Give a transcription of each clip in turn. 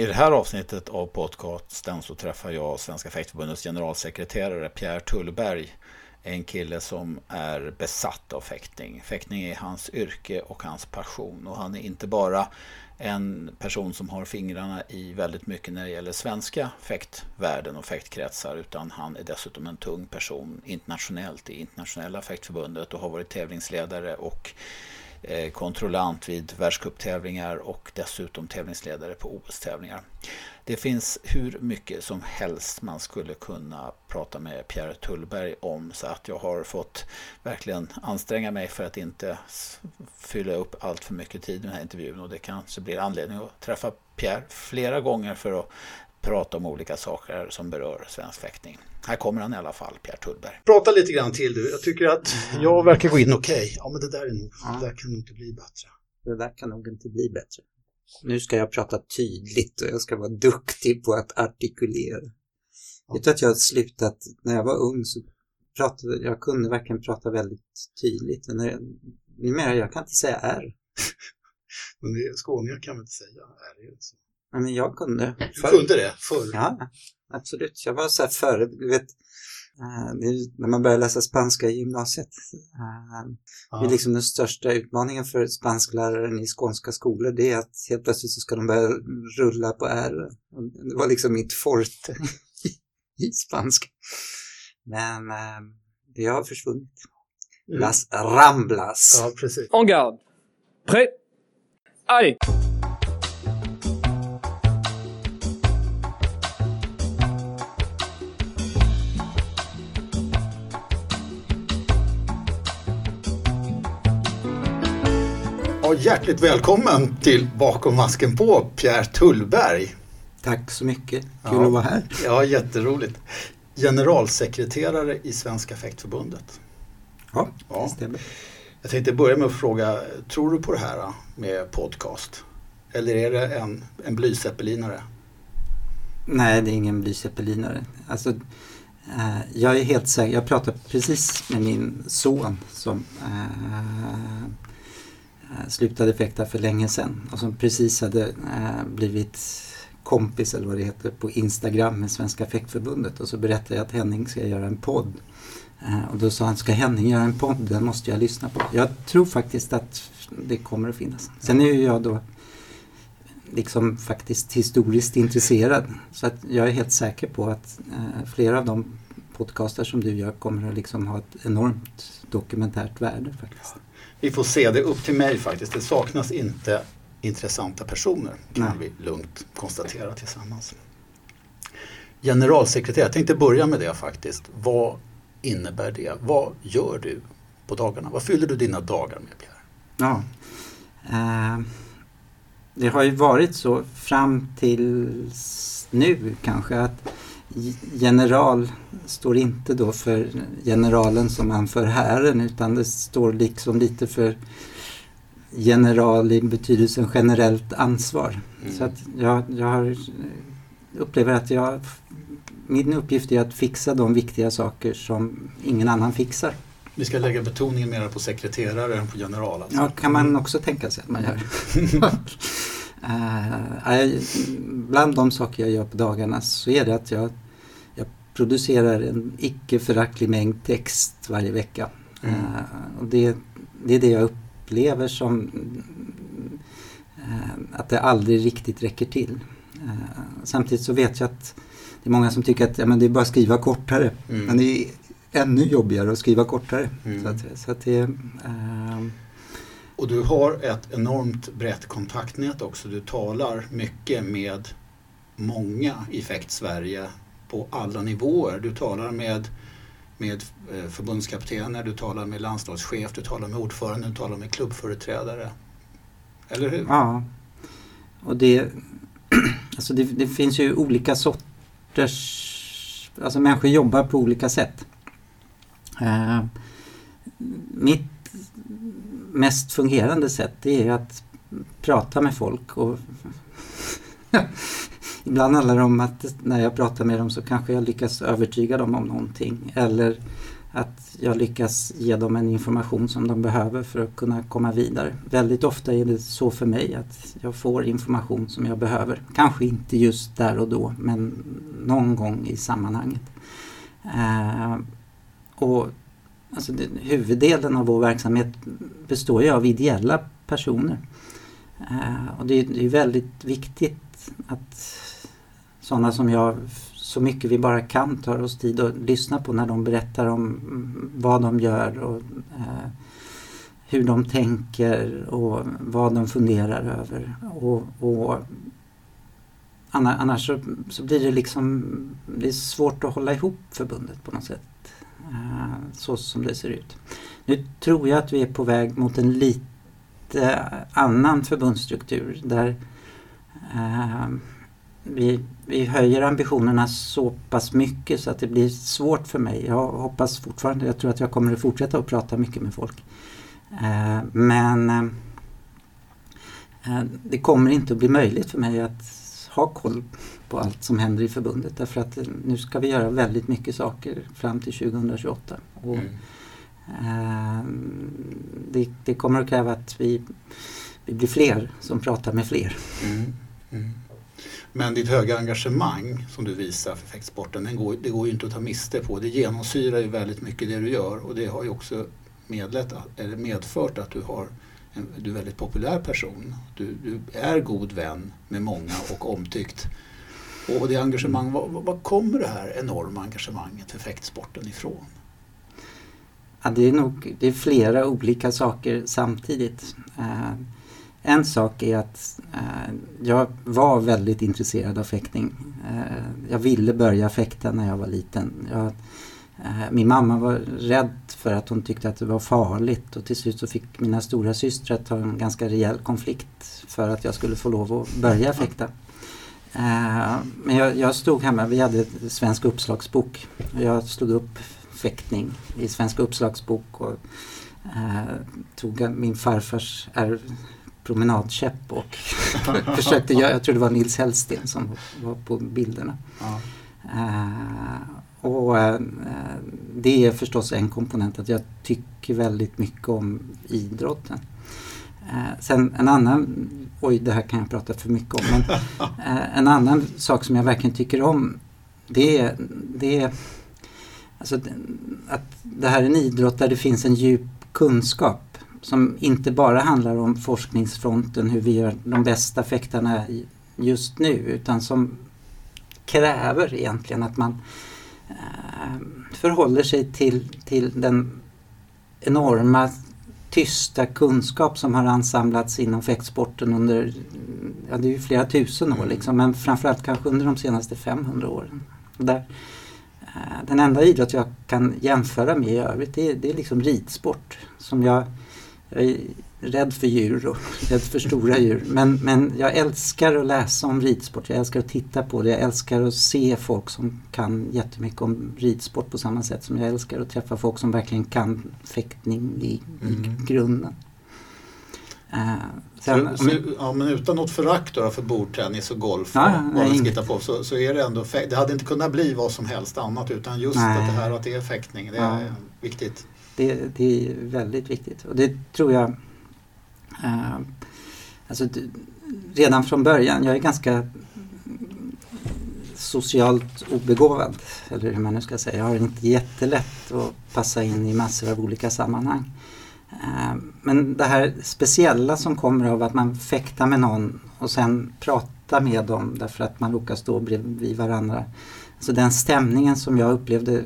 I det här avsnittet av podcasten så träffar jag Svenska fäktförbundets generalsekreterare Pierre Tullberg. En kille som är besatt av fäktning. Fäktning är hans yrke och hans passion. Och han är inte bara en person som har fingrarna i väldigt mycket när det gäller svenska fäktvärlden och fäktkretsar utan han är dessutom en tung person internationellt i internationella fäktförbundet och har varit tävlingsledare och Eh, kontrollant vid världscuptävlingar och dessutom tävlingsledare på OS-tävlingar. Det finns hur mycket som helst man skulle kunna prata med Pierre Tullberg om så att jag har fått verkligen anstränga mig för att inte fylla upp allt för mycket tid i den här intervjun och det kanske blir anledning att träffa Pierre flera gånger för att prata om olika saker som berör svensk fäktning. Här kommer han i alla fall, Pierre Tullberg. Prata lite grann till du. Jag tycker att jag verkar gå in okej. Okay. Ja, men det där är nog, ja. det där kan nog inte bli bättre. Det där kan nog inte bli bättre. Nu ska jag prata tydligt och jag ska vara duktig på att artikulera. Ja. Vet du att jag har slutat, när jag var ung så pratade jag kunde verkligen prata väldigt tydligt. Numera jag kan inte säga R. men det, skåningar kan väl inte säga R? Så. Nej, men jag kunde. Du kunde det förr? Ja, absolut. Jag var så här före, du vet, Uh, när man börjar läsa spanska i gymnasiet. Uh, det är liksom den största utmaningen för spanskläraren i skånska skolor, det är att helt plötsligt så ska de börja rulla på R. Det var liksom mitt forte i spanska. Men uh, det har försvunnit. Mm. Las Ramblas. Ja, precis. En garde. Prêt. Allez! Hjärtligt välkommen till Bakom masken på, Pierre Tullberg. Tack så mycket, kul ja. att vara här. Ja, jätteroligt. Generalsekreterare i Svenska fäktförbundet. Ja, ja, det stämmer. Jag tänkte börja med att fråga, tror du på det här med podcast? Eller är det en, en blyzeppelinare? Nej, det är ingen blyzeppelinare. Alltså, eh, jag är helt säker, jag pratade precis med min son som eh, Eh, Eh, slutade fäkta för länge sedan och som precis hade eh, blivit kompis eller vad det heter på Instagram med Svenska fäktförbundet och så berättade jag att Henning ska göra en podd. Eh, och då sa han, ska Henning göra en podd? Den måste jag lyssna på. Jag tror faktiskt att det kommer att finnas. Sen är ju jag då liksom faktiskt historiskt intresserad. Så att jag är helt säker på att flera av de podcaster som du gör kommer att liksom ha ett enormt dokumentärt värde faktiskt. Vi får se, det är upp till mig faktiskt. Det saknas inte intressanta personer kan Nej. vi lugnt konstatera tillsammans. Generalsekreterare, jag tänkte börja med det faktiskt. Vad innebär det? Vad gör du på dagarna? Vad fyller du dina dagar med Pierre? Ja, eh, det har ju varit så fram till nu kanske att general står inte då för generalen som anför hären utan det står liksom lite för general i betydelsen generellt ansvar. Mm. Så att jag, jag har, upplever att jag, min uppgift är att fixa de viktiga saker som ingen annan fixar. Vi ska lägga betoningen mer på sekreterare än på general? Alltså. Ja, kan man också tänka sig att man gör. Uh, bland de saker jag gör på dagarna så är det att jag, jag producerar en icke föraktlig mängd text varje vecka. Mm. Uh, och det, det är det jag upplever som uh, att det aldrig riktigt räcker till. samtidigt så vet jag att det är många som tycker att ja, men det är bara att skriva kortare. Mm. Men det är ännu jobbigare att skriva kortare. Mm. Så att, så att det, och du har ett enormt brett kontaktnät också. Du talar mycket med många i Fäkt Sverige på alla nivåer. Du talar med, med eh, förbundskaptener, du talar med landslagschef, du talar med ordförande, du talar med klubbföreträdare. Eller hur? Ja. Och det, alltså det, det finns ju olika sorters... Alltså människor jobbar på olika sätt. Eh, mitt mest fungerande sätt det är att prata med folk. Och Ibland handlar det om att när jag pratar med dem så kanske jag lyckas övertyga dem om någonting. Eller att jag lyckas ge dem en information som de behöver för att kunna komma vidare. Väldigt ofta är det så för mig att jag får information som jag behöver. Kanske inte just där och då men någon gång i sammanhanget. Eh, och alltså det, huvuddelen av vår verksamhet består ju av ideella personer. Eh, och det, det är väldigt viktigt att sådana som jag så mycket vi bara kan tar oss tid att lyssna på när de berättar om mm, vad de gör och eh, hur de tänker och vad de funderar över. Och, och annars så, så, blir det liksom det är svårt att hålla ihop förbundet på något sätt. Eh, så som det ser ut. Nu tror jag att vi är på väg mot en lite annan förbundsstruktur där eh, vi, vi höjer ambitionerna så pass mycket så att det blir svårt för mig. Jag hoppas fortfarande, jag tror att jag kommer att fortsätta att prata mycket med folk. Eh, men det kommer inte att bli möjligt för mig att ha koll på allt som händer i förbundet därför att nu ska vi göra väldigt mycket saker fram till 2028. Och, mm. eh, det, det, kommer att kräva att vi, vi blir fler som pratar med fler. Mm. Mm. Men ditt höga engagemang som du visar för fäktsporten, går, det går ju inte att ta miste på. Det genomsyrar ju väldigt mycket det du gör och det har ju också medlet, eller medfört att du, har en, du är en väldigt populär person. Du, du är god vän med många och omtyckt. Och det engagemang, var, var kommer det här enorma engagemanget för fäktsporten ifrån? Ja, det är nog det är flera olika saker samtidigt. Eh, en sak är att eh, jag var väldigt intresserad av fäktning. Eh, jag ville börja fäkta när jag var liten. Jag, eh, min mamma var rädd för att hon tyckte att det var farligt och till slut så fick mina stora systrar ta en ganska rejäl konflikt för att jag skulle få lov att börja fäkta. Eh, men jag, jag, stod hemma, vi hade Svensk uppslagsbok. Jag slog upp fäktning i Svensk uppslagsbok och eh, tog min farfars promenadkäpp och försökte göra, jag tror det var Nils Hellsten som var på bilderna. Ja. Uh, och uh, det är förstås en komponent att jag tycker väldigt mycket om idrotten. Uh, sen en annan, oj det här kan jag prata för mycket om, men en annan sak som jag verkligen tycker om det är, det är alltså, att det här är en idrott där det finns en djup kunskap som inte bara handlar om forskningsfronten, hur vi gör de bästa fäktarna just nu, utan som kräver egentligen att man eh, förhåller sig till, till den enorma tysta kunskap som har ansamlats inom fäktsporten under ja, det är ju flera tusen år, mm. liksom, men framförallt kanske under de senaste 500 åren. Där, eh, den enda idrott jag kan jämföra med i övrigt det är, det är liksom ridsport som jag jag rädd för djur och rädd för stora djur. Men, men jag älskar att läsa om ridsport. Jag älskar att titta på det. Jag älskar att se folk som kan jättemycket om ridsport på samma sätt som jag älskar att träffa folk som verkligen kan fäktning i, mm. i grunden. Uh, sen, så, så, ja, men utan något förakt för bordtennis och golf ja, och vad ska på så, så är det ändå, det hade inte kunnat bli vad som helst annat utan just nej. att det här att det är fäktning, det ja. är viktigt. Det, det är väldigt viktigt och det tror jag alltså, redan från början, jag är ganska socialt obegåvad, eller hur man nu ska säga. Jag har inte jättelätt att passa in i massor av olika sammanhang. Eh, men det här speciella som kommer av att man fäktar med någon och sen pratar med dem därför att man råkar stå bredvid varandra. Så den stämningen som jag upplevde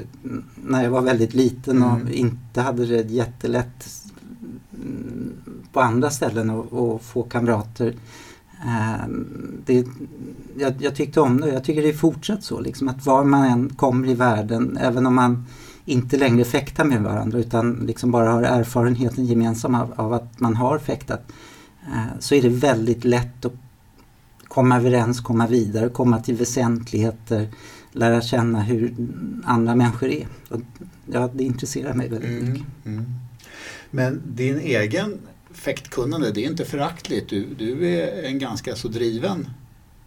när jag var väldigt liten och mm. inte hade det jättelätt på andra ställen att få kamrater. Eh, det, jag, jag, tyckte om det jag tycker det är fortsatt så. Liksom, att var man än kommer i världen, även om man inte längre fäktar med varandra utan liksom bara har erfarenheten gemensam av, av att man har fäktat. Eh, så är det väldigt lätt att komma överens, komma vidare, komma till väsentligheter lära känna hur andra människor är. Och, ja, det intresserar mig väldigt mm, mycket. Mm. Men din egen fäktkunnande, det är inte föraktligt. Du, du är en ganska så driven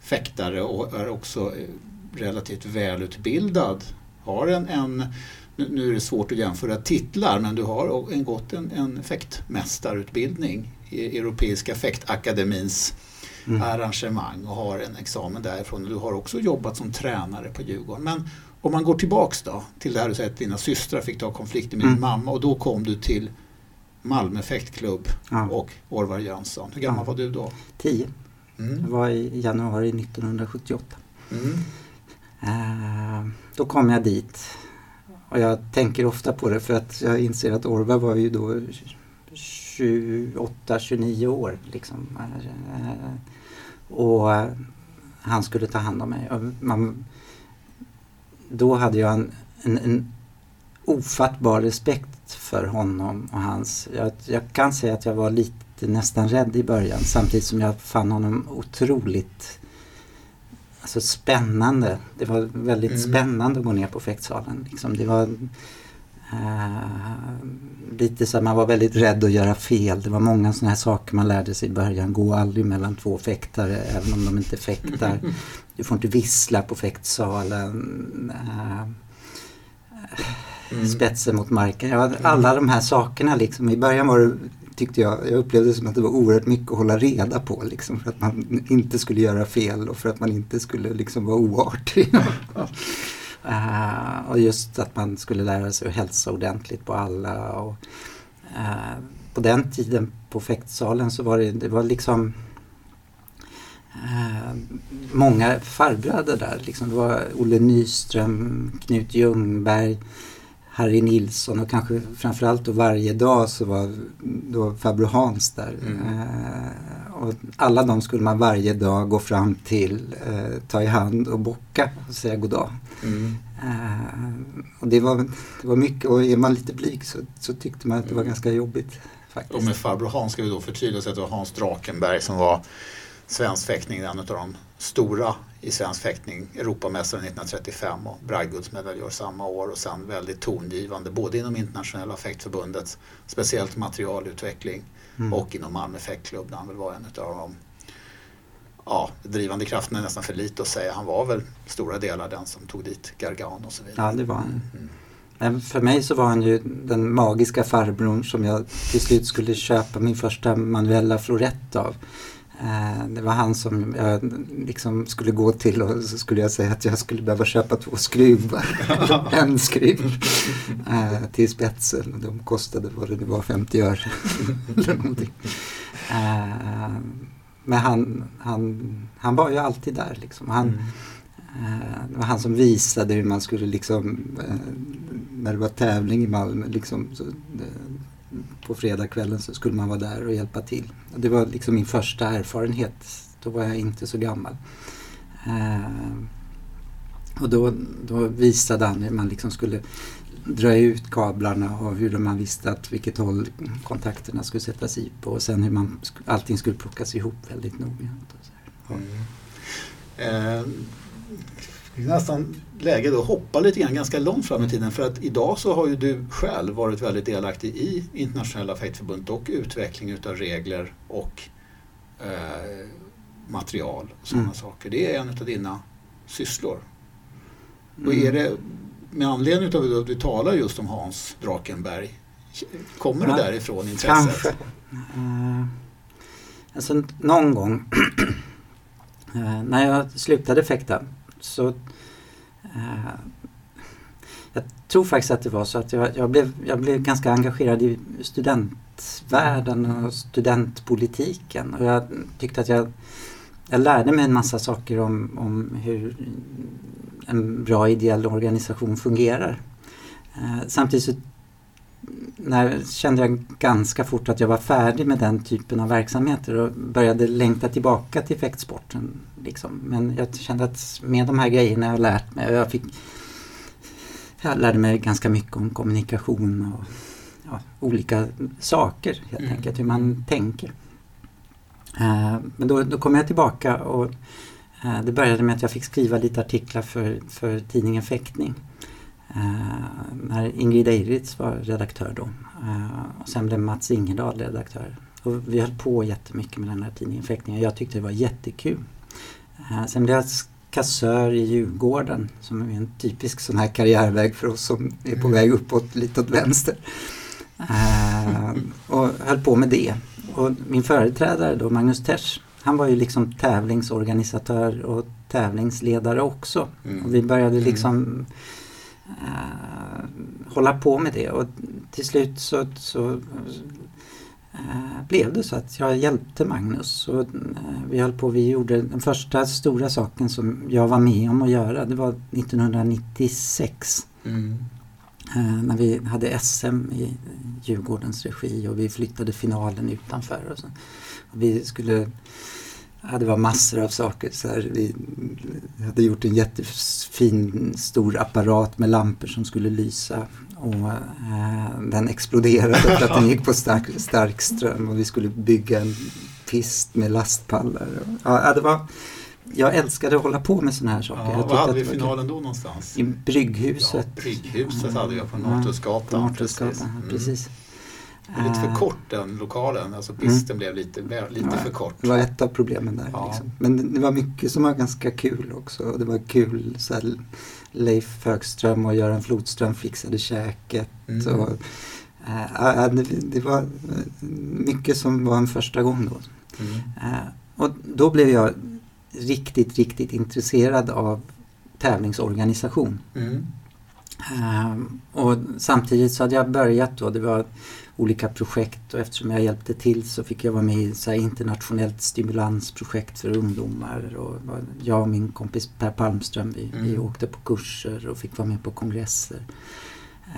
fäktare och är också relativt välutbildad. Har en, en nu, nu är det svårt att jämföra titlar men du har en, gått en, en fäktmästarutbildning i Europeiska fäktakademins mm. arrangemang och har en examen därifrån. Du har också jobbat som tränare på Djurgården. Men om man går tillbaks då till det här du säger att dina systrar fick ta konflikter med mm. din mamma och då kom du till Malmö fäktklubb ja. och Orvar Jönsson. Hur gammal ja. var du då? Tio. Mm. Det var i januari 1978. Mm. Uh, då kom jag dit. Och jag tänker ofta på det för att jag inser att Orvar var ju då 28-29 år. Liksom. Uh, och han skulle ta hand om mig. Man, då hade jag en, en, en ofattbar respekt för honom och hans... Jag, jag, kan säga att jag var lite nästan rädd i början samtidigt som jag fann honom otroligt alltså spännande. Det var väldigt mm. spännande att gå ner på fäktsalen. Liksom. Det var Uh, lite så man var väldigt rädd att göra fel. Det var många sådana här saker man lärde sig i början. Gå aldrig mellan två fäktare även om de inte fäktar. Du får inte vissla på fäktsalen. Uh, mm. Spetsen mot marken. Ja, alla de här sakerna liksom. I början var det, tyckte jag, jag upplevde som att det var oerhört mycket att hålla reda på. Liksom, för att man inte skulle göra fel och för att man inte skulle liksom vara oartig. Uh, och just att man skulle lära sig att hälsa ordentligt på alla. Och, uh, på den tiden på fäktsalen så var det, det var liksom uh, många farbröder där. Liksom. Det var Olle Nyström, Knut Ljungberg, Harry Nilsson och kanske framförallt då varje dag så var då farbror Hans där. Mm. Eh, och alla de skulle man varje dag gå fram till, eh, ta i hand och bocka och säga god dag. Mm. Eh, och det var, det var mycket och är man lite blyg så, så tyckte man att det var mm. ganska jobbigt. Faktiskt. Och med farbror Hans ska vi då förtydliga att det var Hans Drakenberg som var svensk fäktning, en av de stora i svensk fäktning, Europamästaren 1935 och bragdguldsmedaljör samma år och sen väldigt tongivande både inom internationella fäktförbundet, speciellt materialutveckling mm. och inom Malmö fäktklubb där han väl var en av de ja, drivande krafterna är nästan för lite att säga. Han var väl stora delar den som tog dit Gargan och så vidare. Ja, det var han. Mm. Men för mig så var han ju den magiska farbrorn som jag till slut skulle köpa min första manuella florett av. Eh, det var han som jag liksom skulle gå till och så skulle jag säga att jag skulle behöva köpa två skruvar. en skruv eh, till spetsen. De kostade vad det var 50 öre. Eh, men han, han, han var ju alltid där. Liksom. Han, mm. Det var han som visade hur man skulle liksom, när det var tävling i Malmö, liksom, så, på fredagskvällen så skulle man vara där och hjälpa till. Och det var liksom min första erfarenhet. Då var jag inte så gammal. Eh, och då, då visade han hur man liksom skulle dra ut kablarna och hur man visste att vilket håll kontakterna skulle sättas i på och sen hur man, allting skulle plockas ihop väldigt noggrant. Mm. Eh, det är nästan läge att hoppa lite grann ganska långt fram i tiden för att idag så har ju du själv varit väldigt delaktig i internationella fäktförbundet och utveckling utav regler och eh, material och sådana mm. saker. Det är en av dina sysslor. Mm. Och är det med anledning av att vi talar just om Hans Drakenberg, kommer ja, det därifrån intresset? Kanske. Uh, alltså någon gång uh, när jag slutade fäkta så eh, jag tror faktiskt att det var så att jag, jag, blev, jag blev ganska engagerad i studentvärlden och studentpolitiken. Och jag tyckte att jag, jag lärde mig en massa saker om, om hur en bra ideell organisation fungerar. Eh, samtidigt så när, kände jag ganska fort att jag var färdig med den typen av verksamheter och började längta tillbaka till fäktsporten. Liksom. Men jag kände att med de här grejerna jag lärt mig, jag, fick, jag lärde mig ganska mycket om kommunikation och ja, olika saker helt mm. enkelt, hur man tänker. Uh, men då, då kom jag tillbaka och uh, det började med att jag fick skriva lite artiklar för, för tidningen Fäktning. Uh, när Ingrid Eiritz var redaktör då. Uh, och sen blev Mats Ingedal redaktör. Och vi höll på jättemycket med den här tidningen Fäktningen. Jag tyckte det var jättekul. Uh, sen blev jag kassör i Djurgården som är en typisk sån här karriärväg för oss som är på väg uppåt lite åt vänster. Eh, och höll på med det. Och min företrädare då, Magnus Tesch, han var ju liksom tävlingsorganisatör och tävlingsledare också. Mm. Och vi började liksom eh, hålla på med det och till slut så, så eh, blev det så att jag hjälpte Magnus. Och, eh, vi höll på, vi gjorde den första stora saken som jag var med om att göra, det var 1996. Mm. Eh, när vi hade SM i Djurgårdens regi och vi flyttade finalen utanför. Och så. Och vi skulle, ja, det var massor av saker. Så här, vi hade gjort en jättefin stor apparat med lampor som skulle lysa. Och eh, den exploderade för att den gick på stark, stark ström och vi skulle bygga en pist med lastpallar. Och, ja, det var, jag älskade att hålla på med sådana här saker. Ja, vad hade vi det finalen då någonstans? I Brygghuset. Ja, Brygghuset hade jag på Ja, Norrtullsgatan. Norrtullsgatan, precis. Mm. precis. Det Lite för Eh, kort den lokalen, alltså pisten blev lite, lite Ja, för kort. Det var ett av problemen där. Ja. Liksom. Men det var mycket som var ganska kul också. Det var kul så här, Leif Högström och Göran Flodström fixade käket. Mm. Och, ja, det, det var mycket som var en första gång då. Mm. Eh, och då blev jag riktigt, riktigt intresserad av tävlingsorganisation. Mm. Ehm, och samtidigt så hade jag börjat då, det var olika projekt och eftersom jag hjälpte till så fick jag vara med i så internationellt stimulansprojekt för ungdomar. Och jag och min kompis Per Palmström vi, vi Mm. åkte på kurser och fick vara med på kongresser.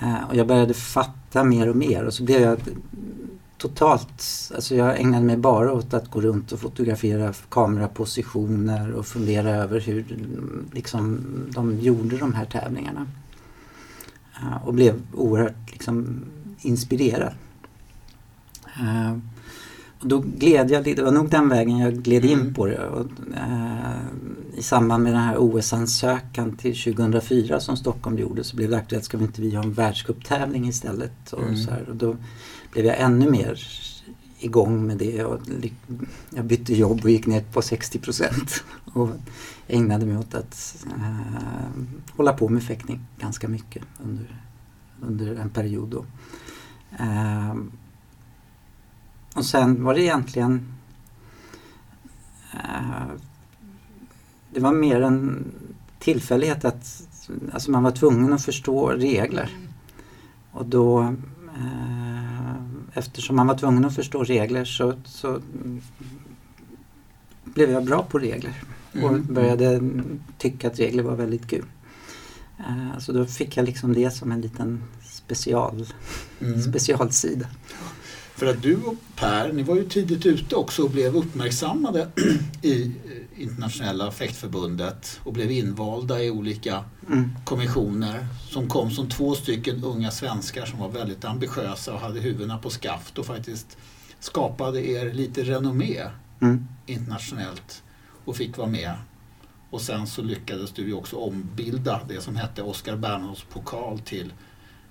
Ehm, och jag började fatta mer och mer och så blev jag totalt, alltså jag ägnade mig bara åt att gå runt och fotografera kamerapositioner och fundera över hur liksom, de gjorde de här tävlingarna. Eh, och blev oerhört liksom, inspirerad. Eh, och då gled jag, det var nog den vägen jag gled in Mm. på det. Och, eh, I samband med den här OS-ansökan till 2004 som Stockholm gjorde så blev det aktuellt, ska vi inte vi ha en världscuptävling istället? Och, Mm. så här, och då blev jag ännu mer igång med det. Och jag bytte jobb och gick ner på 60 procent. Och ägnade mig åt att eh, hålla på med fäktning ganska mycket under, under en period. Då. Eh, och sen var det egentligen eh, det var mer en tillfällighet att alltså man var tvungen att förstå regler. Och då eh, eftersom man var tvungen att förstå regler så, så blev jag bra på regler och Mm. började tycka att regler var väldigt kul. Eh, Så då fick jag liksom det som en liten special, Mm. specialsida. För att du och Per, ni var ju tidigt ute också och blev uppmärksammade i eh, internationella fäktförbundet och blev invalda i olika Mm. kommissioner som kom som två stycken unga svenskar som var väldigt ambitiösa och hade huvudena på skaft och faktiskt skapade er lite renommé Mm. internationellt och fick vara med. Och sen så lyckades du ju också ombilda det som hette Oscar Bernadottes pokal till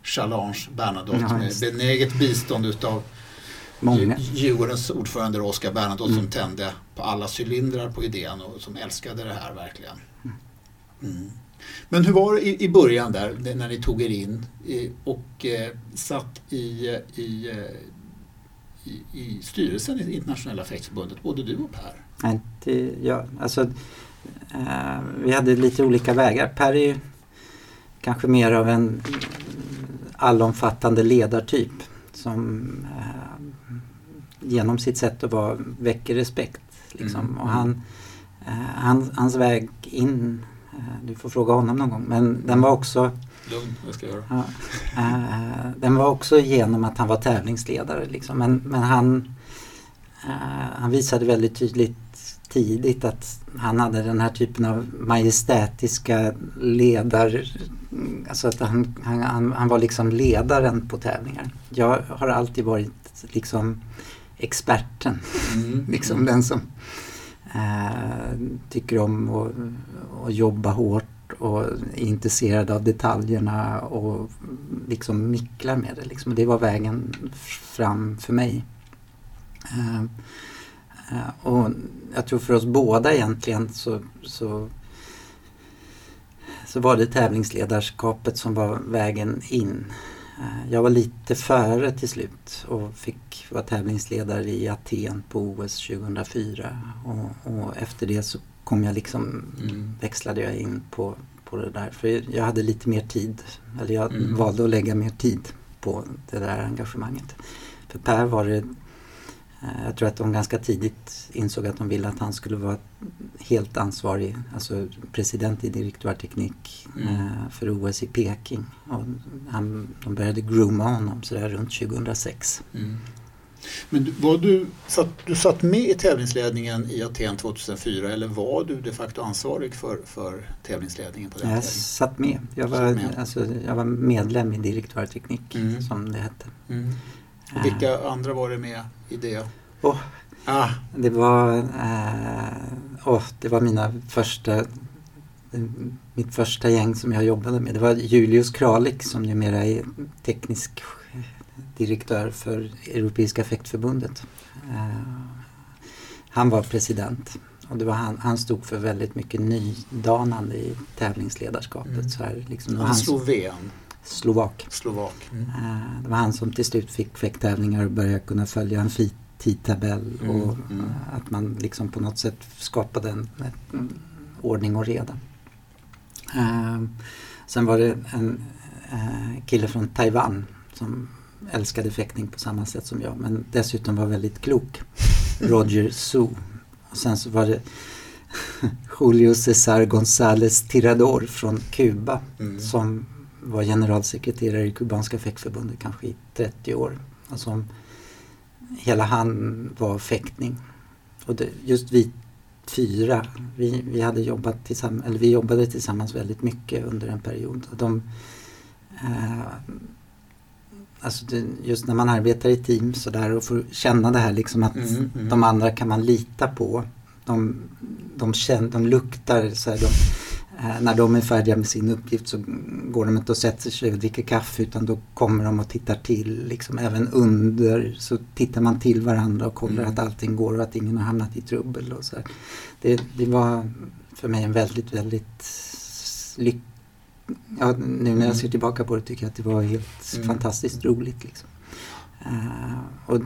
Challenge Bernadotte Ja, med benäget bistånd utav Många. Djurgårdens ordförande Oscar Bernadotte Mm. som tände på alla cylindrar på idén och som älskade det här verkligen. Mm. Men hur var det i, i början där när ni tog er in och eh, satt i, eh, i, eh, i, i styrelsen i Internationella fäktförbundet, både du och Per? Nej, det, ja, alltså, eh, vi hade lite olika vägar. Per är ju kanske mer av en allomfattande ledartyp som genom sitt sätt att vara väcker respekt. Liksom. Mm. Och han, eh, han, hans väg in, eh, du får fråga honom någon gång, men den var också Lugn, vad ska jag göra? Ja, eh, den var också genom att han var tävlingsledare. Liksom. Men, men han, eh, han visade väldigt tydligt tidigt att han hade den här typen av majestätiska ledar... Alltså att han, han, han, han var liksom ledaren på tävlingar. Jag har alltid varit liksom experten. Mm. Liksom den som eh, tycker om att att jobba hårt och är intresserad av detaljerna och liksom micklar med det. Liksom. Det var vägen fram för mig. Eh, och jag tror för oss båda egentligen så, så så var det tävlingsledarskapet som var vägen in. Eh, jag var lite före till slut och fick vara tävlingsledare i Aten på OS 2004. Och, och efter det så kom jag liksom, mm. växlade jag in på, på det där. För jag hade lite mer tid, eller jag mm. valde att lägga mer tid på det där engagemanget. För Per var det jag tror att de ganska tidigt insåg att de ville att han skulle vara helt ansvarig, alltså president i direktörteknik mm. Eh, för OS i Peking. Och han, de började grooma honom sådär runt 2006. Mm. Men var du, satt, du satt med i tävlingsledningen i Aten 2004 eller var du de facto ansvarig för, för tävlingsledningen? på den Jag satt med. Jag var, med. Alltså, jag var medlem i direktörteknik mm. som det hette. Och vilka andra var det med i det? Oh, ah. Det var eh, oh, det var mina första mitt första gäng som jag jobbade med. Det var Julius Kralik som numera är teknisk direktör för Europeiska fäktförbundet. Eh, han var president och det var han, han stod för väldigt mycket nydanande i tävlingsledarskapet. Mm. Så här, liksom, han sloven? Slovak. Slovak. Mm. Eh, det var han som till slut fick fäkttävlingar och började kunna följa en fit tidtabell och mm, mm. att man liksom på något sätt skapade en, en ordning och reda. Uh, sen var det en uh, kille från Taiwan som älskade fäktning på samma sätt som jag men dessutom var väldigt klok. Roger Su. Och sen så var det Julio Cesar González Tirador från Kuba mm. som var generalsekreterare i kubanska fäktförbundet kanske i 30 år. Som hela han var fäktning. Och det, just vi fyra, vi, vi, hade jobbat tillsammans, eller vi jobbade tillsammans väldigt mycket under en period. Och de, eh, alltså det, just när man arbetar i team sådär och får känna det här liksom att mm, mm. de andra kan man lita på. De, de, känner, de luktar, så här, de, när de är färdiga med sin uppgift så går de inte och sätter sig och dricker kaffe utan då kommer de och tittar till. Liksom, även under så tittar man till varandra och kollar mm. att allting går och att ingen har hamnat i trubbel. Och så det, det, var för mig en väldigt, väldigt lyck... Ja, nu när jag ser tillbaka på det tycker jag att det var helt mm. fantastiskt roligt. Liksom. Uh, och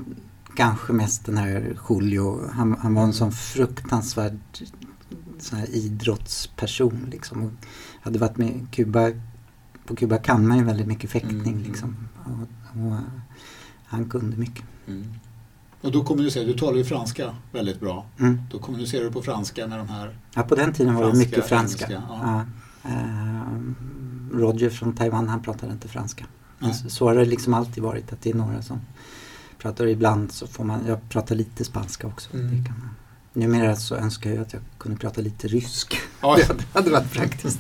kanske mest den här Julio, han, han var en sån fruktansvärd sån här idrottsperson. Liksom. Och hade varit med Kuba, på Kuba kan man ju väldigt mycket fäktning. Mm. Liksom. Och, och, han kunde mycket. Mm. Och då kommunicerar du, talar ju franska väldigt bra. Mm. Då kommunicerar du på franska med de här Ja, på den tiden var det mycket franska. Engelska, ja. Ja. Uh, Roger från Taiwan, han pratade inte franska. Så, så har det liksom alltid varit, att det är några som pratar. Ibland så får man, jag pratar lite spanska också. Mm. Det kan man. Numera så önskar jag att jag kunde prata lite rysk. Ja. det hade varit praktiskt.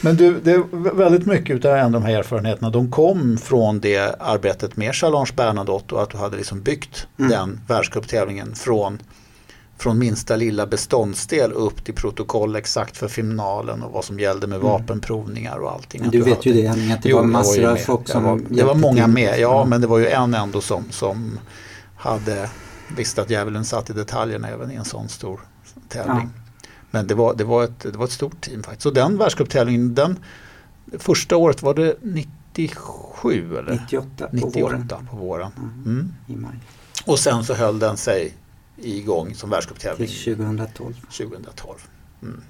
Men du, det är väldigt mycket av de här erfarenheterna de kom från det arbetet med Challenge Bernadotte och att du hade liksom byggt mm. den världscuptävlingen från, från minsta lilla beståndsdel upp till protokoll exakt för finalen och vad som gällde med mm. vapenprovningar och allting. Men du, vet ju det att det jo, var massor av folk som var, Det var många till. med, ja mm. men det var ju en ändå som, som hade visste att djävulen satt i detaljerna även i en sån stor tävling. Ja. Men det var, det, var ett, det var ett stort team faktiskt. Så den världscuptävlingen, den första året var det 97 eller? 98 på 98 våren. På våren. Mm. Mm. Och sen så höll den sig igång som världscuptävling. Till 2012. 2012. Mm.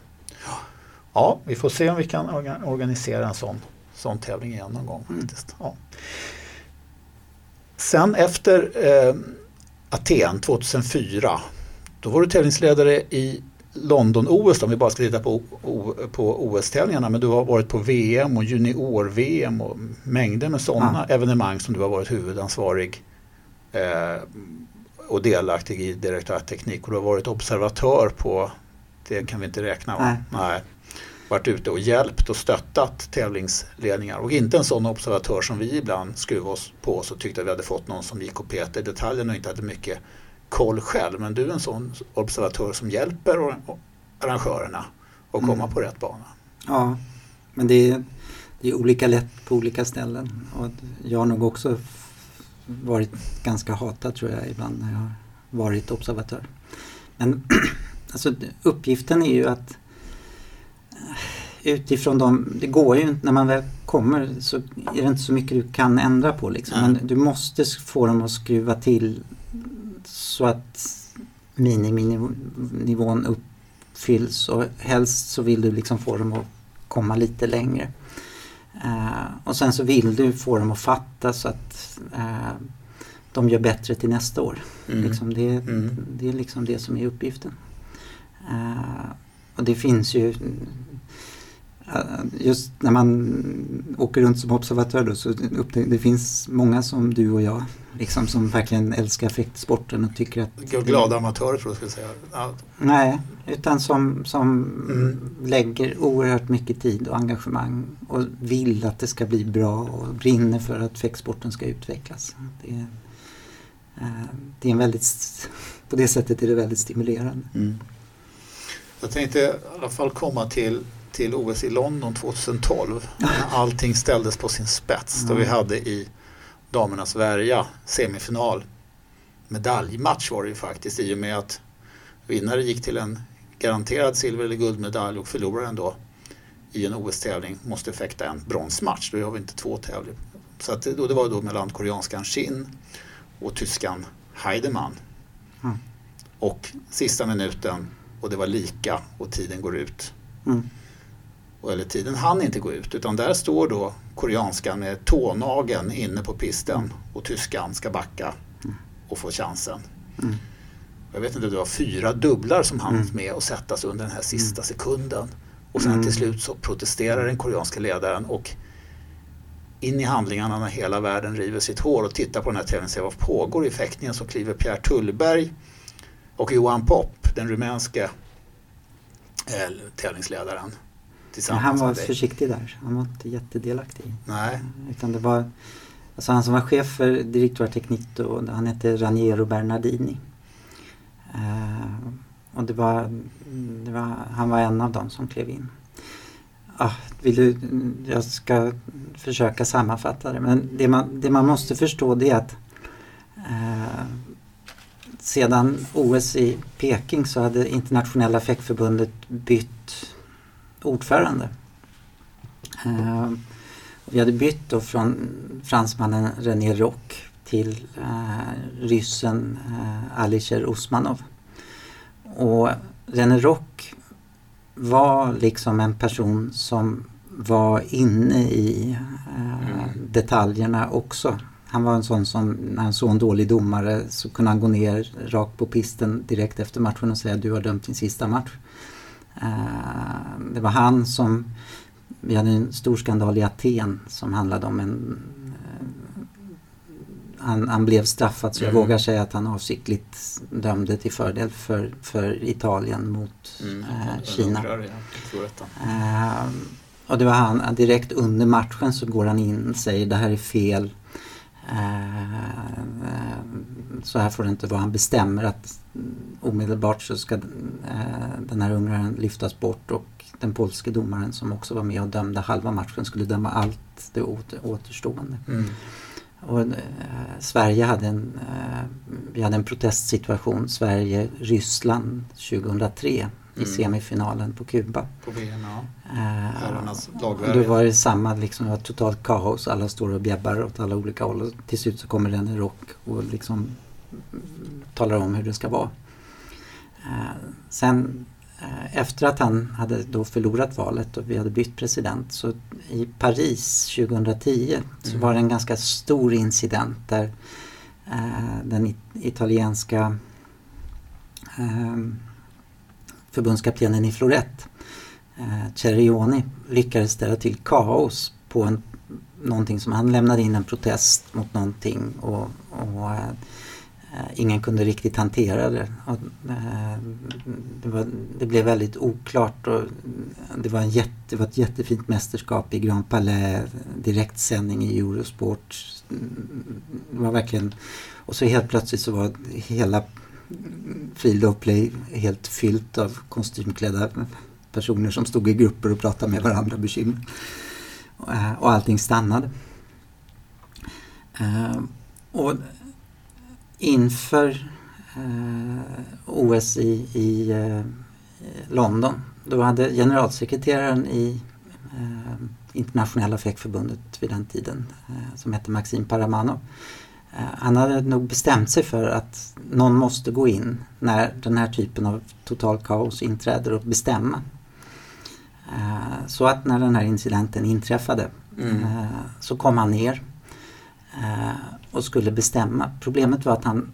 Ja, vi får se om vi kan organisera en sån, sån tävling igen någon gång. Mm. Faktiskt. Ja. Sen efter eh, Aten 2004. Då var du tävlingsledare i London-OS om vi bara ska titta på, på OS-tävlingarna. Men du har varit på VM och junior-VM och mängder med sådana ja. evenemang som du har varit huvudansvarig eh, och delaktig i direktörteknik. Och du har varit observatör på, det kan vi inte räkna va? Nej. Nej. Varit ute och hjälpt och stöttat tävlingsledningar. Och inte en sån observatör som vi ibland skruvade oss på oss och tyckte att vi hade fått någon som gick och petade i detaljerna och inte hade mycket koll själv. Men du är en sån observatör som hjälper arrangörerna att komma mm. på rätt bana. Ja, men det är, det är olika lätt på olika ställen. Och jag har nog också varit ganska hatad tror jag ibland när jag har varit observatör. Men alltså, uppgiften är ju att utifrån de, det går ju inte, när man väl kommer så är det inte så mycket du kan ändra på liksom. Men du måste få dem att skruva till så att miniminivån uppfylls och helst så vill du liksom få dem att komma lite längre. Uh, och sen så vill du få dem att fatta så att uh, de gör bättre till nästa år. Mm. Liksom det, mm. det är liksom det som är uppgiften. Uh, och det finns ju just när man åker runt som observatör då, så upptäcker det finns många som du och jag liksom, som verkligen älskar fäktsporten och tycker att... Glada amatörer tror jag skulle säga. Ja. Nej, utan som, som mm. lägger oerhört mycket tid och engagemang och vill att det ska bli bra och brinner för att fäktsporten ska utvecklas. Det är, eh, det är en väldigt, på det sättet är det väldigt stimulerande. Mm. Jag tänkte i alla fall komma till till OS i London 2012 när allting ställdes på sin spets. Då vi hade i damernas värja semifinal medaljmatch var det ju faktiskt i och med att vinnare gick till en garanterad silver eller guldmedalj och förloraren då i en OS-tävling måste fäkta en bronsmatch. Då har vi inte två tävlingar. Så att då, det var då mellan koreanskan Shin och tyskan Heidemann. Mm. Och sista minuten och det var lika och tiden går ut. Mm eller tiden hann inte gå ut utan där står då koreanskan med tånageln inne på pisten och tyskan ska backa och få chansen. Mm. Jag vet inte, det var fyra dubblar som hann mm. med att sättas under den här sista sekunden. Och sen mm. till slut så protesterar den koreanska ledaren och in i handlingarna när hela världen river sitt hår och tittar på den här tävlingen och ser vad pågår i fäktningen så kliver Pierre Tullberg och Johan Popp, den rumänske eh, tävlingsledaren tillsammans Han var försiktig där. Han var inte jättedelaktig. Nej. Utan det var, alltså han som var chef för Directoire Tecnito, han hette Raniero Bernardini. Uh, och det var, det var, han var en av dem som klev in. Ah, vill du, jag ska försöka sammanfatta det. Men det man, det man måste förstå det är att uh, sedan OS i Peking så hade internationella fäktförbundet bytt ordförande. Eh, vi hade bytt då från fransmannen René Rock till eh, ryssen eh, Alisher Usmanov. Och René Rock var liksom en person som var inne i eh, mm. detaljerna också. Han var en sån som, när han såg en dålig domare så kunde han gå ner rakt på pisten direkt efter matchen och säga du har dömt din sista match. Eh, det var han som, vi hade en stor skandal i Aten som handlade om en eh, han, han, blev straffad så jag mm. vågar säga att han avsiktligt dömde till fördel för, för Italien mot mm. eh, Kina. Eh, och det var han, direkt under matchen så går han in och säger det här är fel. Eh, så här får det inte vara. Han bestämmer att omedelbart så ska eh, den här ungraren lyftas bort och den polske domaren som också var med och dömde halva matchen skulle döma allt det återstående. Mm. Och, eh, Sverige hade en, eh, vi hade en protestsituation, Sverige-Ryssland 2003 mm. i semifinalen på Kuba. På VM, ja. Eh, då var det samma, liksom, det var totalt kaos. Alla står och bjäbbar åt alla olika håll. Och till slut så kommer den i rock och liksom talar om hur det ska vara. Eh, sen eh, efter att han hade då förlorat valet och vi hade bytt president så i Paris 2010 så mm. var det en ganska stor incident där eh, den italienska förbundskaptenen i Florett eh, Cerioni lyckades ställa till kaos på en, någonting som han lämnade in en protest mot någonting och, och Eh, ingen kunde riktigt hantera det. Och, eh, det, var, det, blev väldigt oklart och det var, en jätte, det var ett jättefint mästerskap i Grand Palais, direktsändning i Eurosport. Mm, det var verkligen, och så helt plötsligt så var hela Field of Play helt fyllt av kostymklädda personer som stod i grupper och pratade med varandra bekymmer. Eh, och allting stannade. Eh, och inför eh, OS i, i London. Då hade generalsekreteraren i internationella fäktförbundet vid den tiden som hette Maxim Paramanov. Eh, han hade nog bestämt sig för att någon måste gå in när den här typen av total kaos inträder och bestämma. Eh, så att när den här incidenten inträffade Mm. eh, så kom han ner eh, och skulle bestämma. Problemet var att han,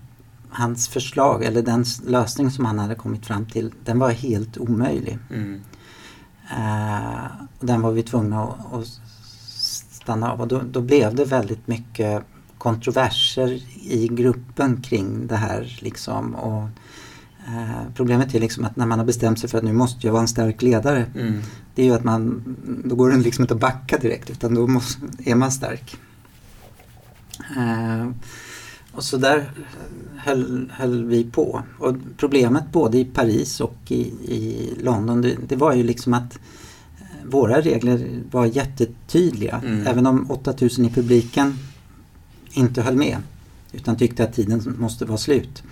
hans förslag, eller den lösning som han hade kommit fram till, den var helt omöjlig. Mm. Eh, och den var vi tvungna att, att stanna av och då, då blev det väldigt mycket kontroverser i gruppen kring det här. Liksom. Och, eh, problemet är liksom att när man har bestämt sig för att nu måste jag vara en stark ledare Mm. det är ju att man, då går det liksom inte att backa direkt utan då måste, är man stark. Eh, och så där höll, höll vi på. Och problemet både i Paris och i, i London det, det var ju liksom att eh, våra regler var jättetydliga. Mm. Även om 8000 i publiken inte höll med utan tyckte att tiden måste vara slut.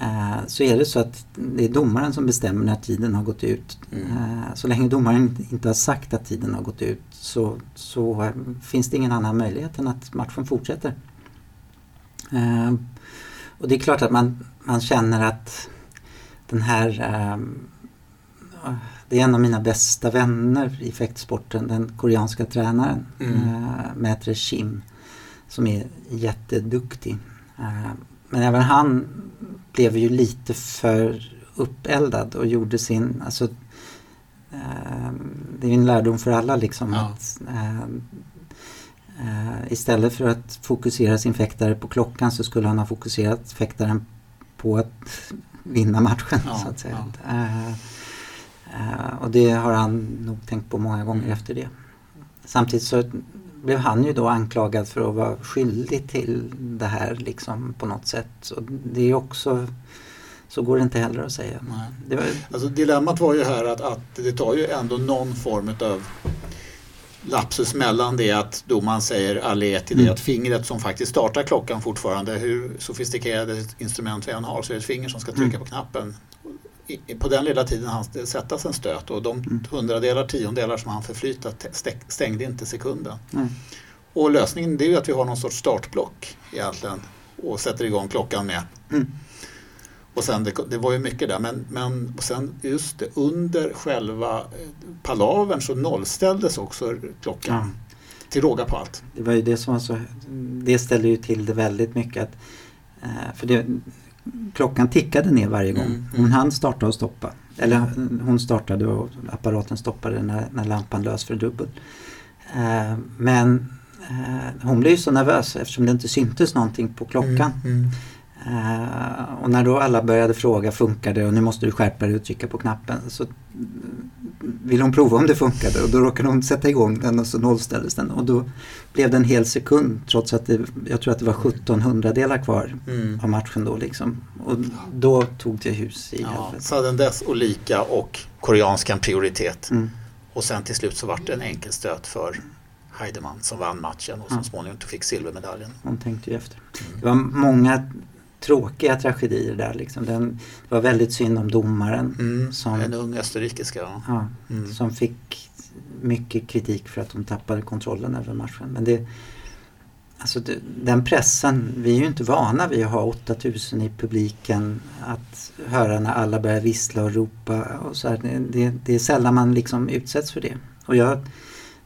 Eh, så är det så att det är domaren som bestämmer när tiden har gått ut. Mm. Eh, Så länge domaren inte har sagt att tiden har gått ut så, så finns det ingen annan möjlighet än att matchen fortsätter. Eh, Och det är klart att man, man känner att den här det är en av mina bästa vänner i fäktsporten, den koreanska tränaren Mm. Maitre Shim som är jätteduktig. Eh, Men även han blev ju lite för uppeldad och gjorde sin, alltså eh, det är en lärdom för alla liksom Ja. att eh, istället för att fokusera sin fäktare på klockan så skulle han ha fokuserat fäktaren på att vinna matchen Ja, så att säga. Eh, eh, och det har han nog tänkt på många gånger efter det. Samtidigt så blev han ju då anklagad för att vara skyldig till det här liksom på något sätt. Och det är också, så går det inte heller att säga. Det var, Alltså dilemmat var ju här att, att det tar ju ändå någon form av lapsus mellan det att domaren säger allé till det Mm. att fingret som faktiskt startar klockan fortfarande, hur sofistikerade instrument vi än har så är det ett finger som ska trycka Mm. på knappen. På den lilla tiden det sättas en stöt och de Mm. hundradelar, tiondelar som han förflyttat stä- stängde inte sekunden. nej. Och lösningen det är ju att vi har någon sorts startblock egentligen och sätter igång klockan med. Mm. Och sen det, det var ju mycket där men, men och sen just det, under själva eh, palavern så nollställdes också klockan. Ja. Till råga på allt. Det var ju det som var så, det ställde ju till det väldigt mycket. Att, eh, för det, klockan tickade ner varje gång. Mm, mm. Hon hann starta och stoppa. Eller hon startade och apparaten stoppade när, när lampan lös för dubbel. Eh, men eh, hon blev ju så nervös eftersom det inte syntes någonting på klockan. Mm, mm. Eh, och när då alla började fråga funkar det och nu måste du skärpa dig och trycka på knappen så mm, ville hon prova om det funkade och då råkade hon sätta igång den och så nollställdes den och då blev det en hel sekund trots att det, jag tror att det var 1700 delar kvar Mm. av matchen då liksom. Och då tog det hus i Ja, helvete. sudden death och lika och koreanskan prioritet. Mm. Och sen till slut så vart det en enkelstöt för Heidemann som vann matchen och som Ja. småningom fick silvermedaljen. Hon tänkte ju efter. Det var många tråkiga tragedier där liksom. Den, det var väldigt synd om domaren Mm. Som- En ung österrikiska. ja. Mm. som fick mycket kritik för att de tappade kontrollen över matchen. Men det, alltså det, den pressen, vi är ju inte vana vid att ha 8000 i publiken, att höra när alla börjar vissla och ropa och så. Det, det, det är sällan man liksom utsätts för det. Och jag,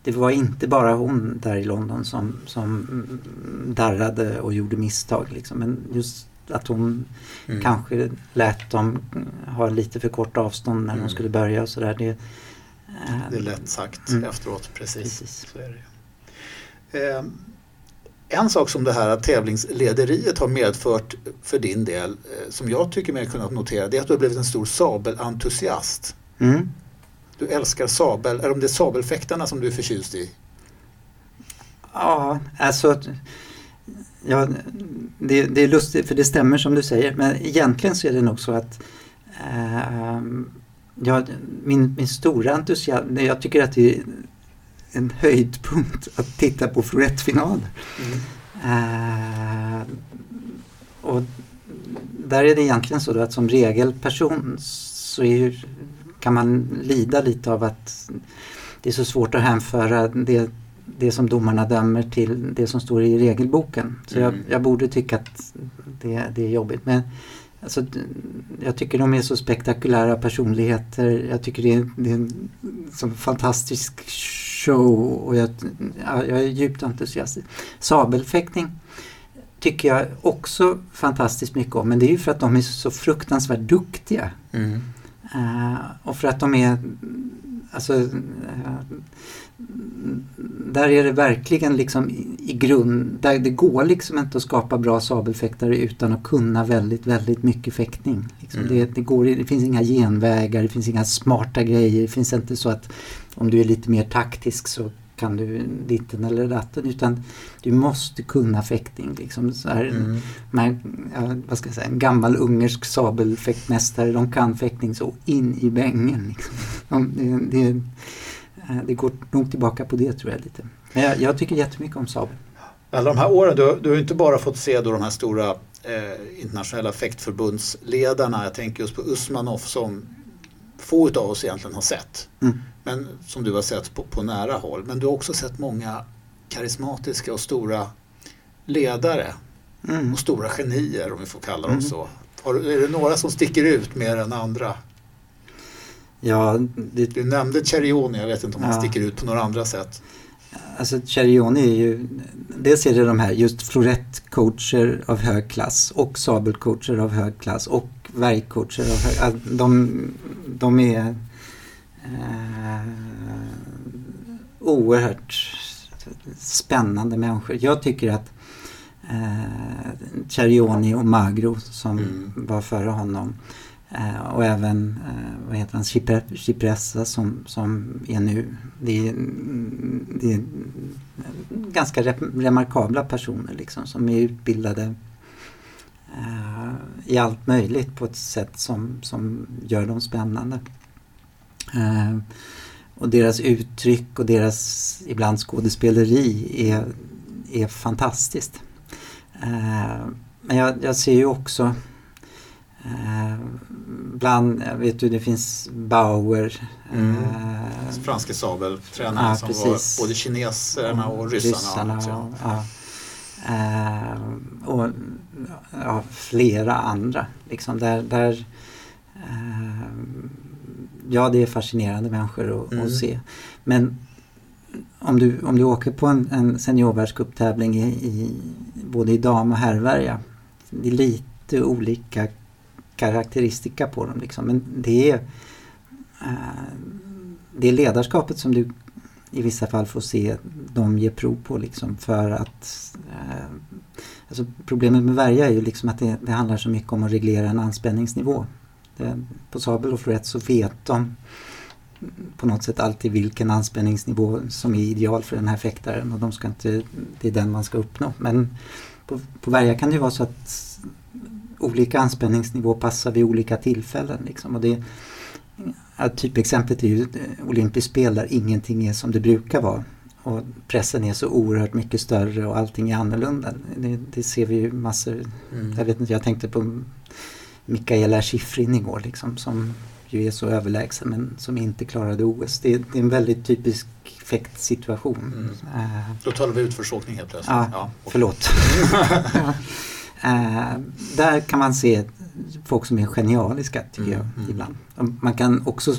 det var inte bara hon där i London som, som darrade och gjorde misstag liksom. Men just att hon Mm. kanske lät dem ha lite för kort avstånd när Mm. de skulle börja och sådär. Det, eh, Det är lätt sagt Mm. efteråt, precis. Precis. Så är det. Eh, en sak som det här tävlingslederiet har medfört för din del, eh, som jag tycker mig kunnat notera, det är att du har blivit en stor sabelentusiast. Mm. Du älskar sabel, om det är sabelfäktarna som du är förtjust i? Ja, alltså ja, det, det är lustigt för det stämmer som du säger men egentligen så är det nog så att eh, ja, min, min stora entusiasm, jag tycker att det är en höjdpunkt att titta på florettfinaler. Eh, och där är det egentligen så då att som regelperson så är ju, kan man lida lite av att det är så svårt att hänföra det, det som domarna dömer till det som står i regelboken. Så jag, Mm. jag borde tycka att det, det är jobbigt. Men alltså, jag tycker de är så spektakulära personligheter. Jag tycker det är, det är en så fantastisk show och jag, ja, jag är djupt entusiastisk. Sabelfäktning tycker jag också fantastiskt mycket om men det är ju för att de är så fruktansvärt duktiga. Mm. Eh, och för att de är, alltså, eh, där är det verkligen liksom i, i grund, där det går liksom inte att skapa bra sabelfäktare utan att kunna väldigt, väldigt mycket fäktning. Liksom. Mm. Det, det, går, det finns inga genvägar, det finns inga smarta grejer, det finns inte så att om du är lite mer taktisk så kan du ditten eller datten utan du måste kunna fäktning. Liksom. Så här, Mm. ja, vad ska jag säga, en gammal ungersk sabelfäktmästare, de kan fäktning så in i bängen. Liksom. De, det, det, det går nog tillbaka på det tror jag lite. Men jag, jag tycker jättemycket om sabel. Alla de här åren, du, du har inte bara fått se då de här stora eh, internationella fäktförbundsledarna. Jag tänker just på Usmanov som få av oss egentligen har sett. Mm. Men som du har sett på, på nära håll. Men du har också sett många karismatiska och stora ledare Mm. och stora genier om vi får kalla dem Mm. så. Har, är det några som sticker ut mer än andra? Ja, det, Du nämnde Cerioni, jag vet inte om han Ja. sticker ut på några andra sätt. alltså Cerioni är ju, dels är det de här just florettcoacher av hög klass och sabelcoacher av hög klass och värjcoacher av hög alltså, de, de är eh, oerhört spännande människor. Jag tycker att eh, Cerioni och Magro som Mm. var före honom Eh, och även eh, vad heter han, Cipre- Cipressa som, som är nu. Det är, mm, det är ganska rep- remarkabla personer liksom som är utbildade eh, i allt möjligt på ett sätt som, som gör dem spännande. Eh, och deras uttryck och deras ibland skådespeleri är, är fantastiskt. Eh, men jag, jag ser ju också eh, bland, jag vet du det finns Bauer. Mm. eh, Franske sabeltränare Ja, som precis. var både kineserna och ryssarna. ryssarna och, ja. Eh, och ja, flera andra. Liksom där, där, eh, ja, det är fascinerande människor att, Mm. att se. Men om du, om du åker på en, en seniorvärldscuptävling i, i, både i dam och herrvärja. Det är lite olika karaktäristika på dem. Liksom. Men det är, eh, det är ledarskapet som du i vissa fall får se dem ge prov på liksom för att eh, alltså Problemet med värja är ju liksom att det, det handlar så mycket om att reglera en anspänningsnivå. På sabel och florett så vet de på något sätt alltid vilken anspänningsnivå som är ideal för den här fäktaren och de ska inte, det är den man ska uppnå. Men på, på värja kan det ju vara så att olika anspänningsnivå passar vid olika tillfällen. Liksom. Och det, ja, typexemplet är ju eh, olympiskt spel där ingenting är som det brukar vara. Och pressen är så oerhört mycket större och allting är annorlunda. Det, det ser vi ju massor. Mm. Jag vet inte, jag tänkte på Mikaela Shiffrin igår liksom som ju är så överlägsen men som inte klarade OS. Det, det är en väldigt typisk fäktsituation. Mm. Eh, Då talar vi utförsåkning helt plötsligt. Ja, okej. förlåt. Eh, där kan man se folk som är genialiska tycker Mm, jag mm. ibland. Man kan också,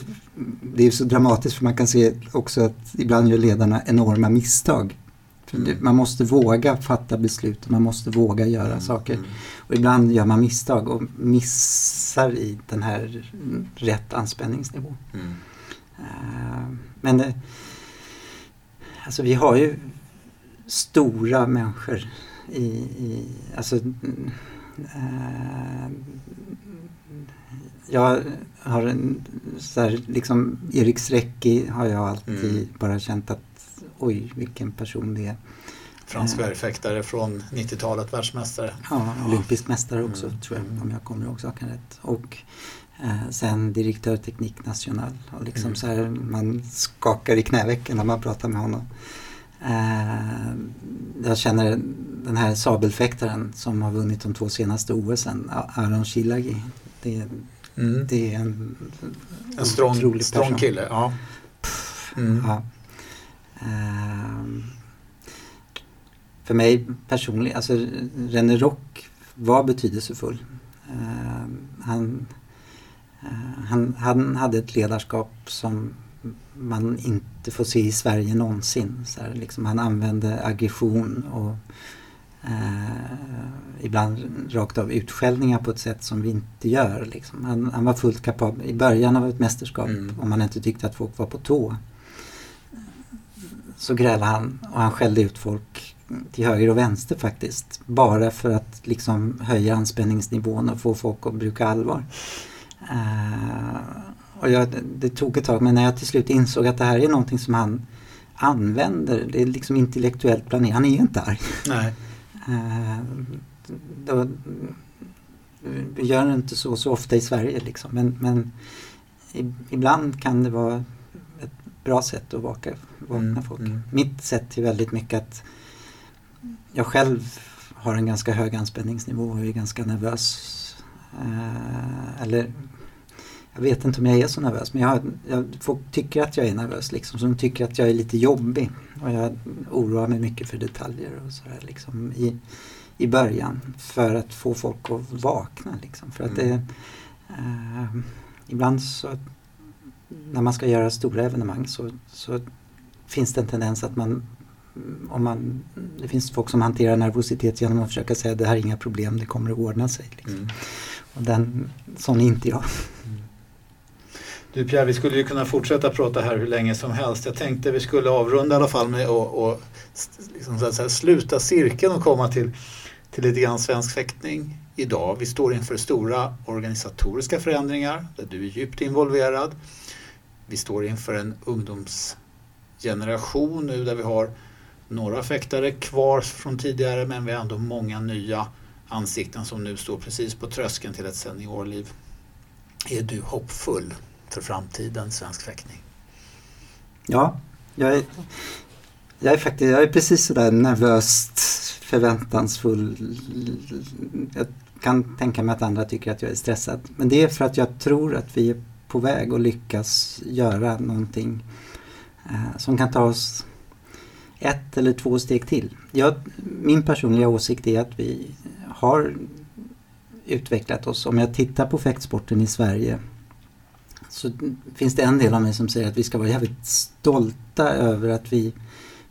det är så dramatiskt för man kan se också att ibland gör ledarna enorma misstag. För Mm. det- Man måste våga fatta beslut, man måste våga göra Mm, saker. mm. Och ibland gör man misstag och missar i den här rätt anspänningsnivå. Mm. Eh, Men det, alltså vi har ju stora människor i, i alltså eh, jag har en så här, liksom Erik Strecki har jag alltid Mm. bara känt att oj vilken person det är. Fransk Eh. värjfäktare från 90-talet, världsmästare. Ja, olympisk mästare också Mm. tror jag om jag kommer ihåg saken rätt. Och eh, sen direktör Teknik National. Och liksom Mm. så här, man skakar i knävecken när man pratar med honom. Eh, jag känner den här sabelfäktaren som har vunnit de två senaste OSen, Aron Shilagi. Det, Mm. det är en En strong, otrolig strong person. kille. Ja. Mm. Ja, Eh, för mig personligen, alltså René Rock var betydelsefull. Eh, han, han, han hade ett ledarskap som man inte får se i Sverige någonsin. Så här, liksom, han använde aggression och eh, ibland rakt av utskällningar på ett sätt som vi inte gör. Liksom. Han, han, var fullt kapabel i början av ett mästerskap mm. om man inte tyckte att folk var på tå. Så grälade han och han skällde ut folk till höger och vänster faktiskt. Bara för att liksom höja anspänningsnivån och få folk att bruka allvar. Uh, och jag, det tog ett tag men när jag till slut insåg att det här är någonting som han använder. Det är liksom intellektuellt planerat. Han är inte arg. Nej. Uh, då, vi gör det inte så, så ofta i Sverige liksom. Men, men ibland kan det vara ett bra sätt att vaka, vakna mm, folk. Mm. Mitt sätt är väldigt mycket att jag själv har en ganska hög anspänningsnivå och är ganska nervös. Uh, eller jag vet inte om jag är så nervös men jag, jag, folk tycker att jag är nervös liksom. Så de tycker att jag är lite jobbig. Och jag oroar mig mycket för detaljer och sådär liksom i, i början. För att få folk att vakna liksom. För att det, uh, ibland så när man ska göra stora evenemang så, så finns det en tendens att man om man, det finns folk som hanterar nervositet genom att försöka säga att det här är inga problem, det kommer att ordna sig. Liksom. Mm. Och den, sån är inte jag. Du Pierre, vi skulle ju kunna fortsätta prata här hur länge som helst. Jag tänkte vi skulle avrunda i alla fall med att liksom så att säga, sluta cirkeln och komma till, till lite grann svensk fäktning idag. Vi står inför stora organisatoriska förändringar där du är djupt involverad. Vi står inför en ungdomsgeneration nu där vi har några fäktare kvar från tidigare men vi har ändå många nya ansikten som nu står precis på tröskeln till ett seniorliv. Är du hoppfull för framtiden svensk fäktning? Ja, jag är, jag är faktiskt jag är precis sådär nervöst förväntansfull. Jag kan tänka mig att andra tycker att jag är stressad. Men det är för att jag tror att vi är på väg att lyckas göra någonting eh, som kan ta oss ett eller två steg till. Jag, min personliga åsikt är att vi har utvecklat oss. Om jag tittar på fäktsporten i Sverige så finns det en del av mig som säger att vi ska vara jävligt stolta över att vi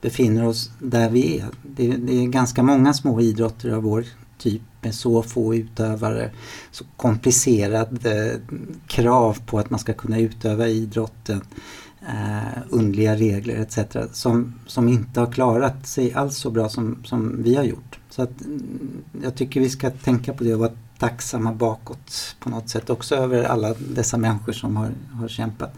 befinner oss där vi är. Det, det är ganska många små idrotter av vår typ med så få utövare, så komplicerade eh, krav på att man ska kunna utöva idrotten eh, undliga regler etc. Som, som inte har klarat sig alls så bra som, som vi har gjort. Så att, mm, jag tycker vi ska tänka på det och vara tacksamma bakåt på något sätt också över alla dessa människor som har, har kämpat.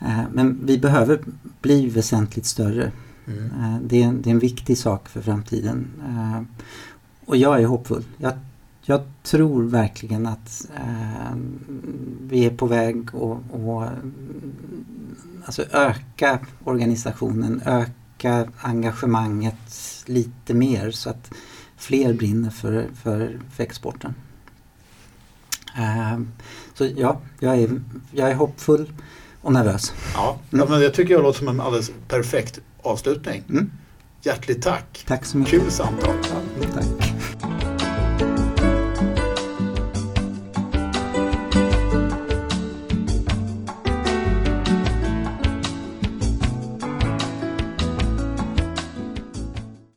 Eh, men vi behöver bli väsentligt större. Mm. Eh, det, är, det är en viktig sak för framtiden. Eh, och jag är hoppfull. Jag, jag tror verkligen att vi är på väg att alltså öka organisationen, öka engagemanget lite mer så att fler brinner för, för, för exporten. Uh, så ja, jag är, jag är hoppfull och nervös. Ja, mm. ja men det tycker jag låter som en alldeles perfekt avslutning. Mm. Hjärtligt tack! Tack så mycket! Kul samtal! Ja, tack!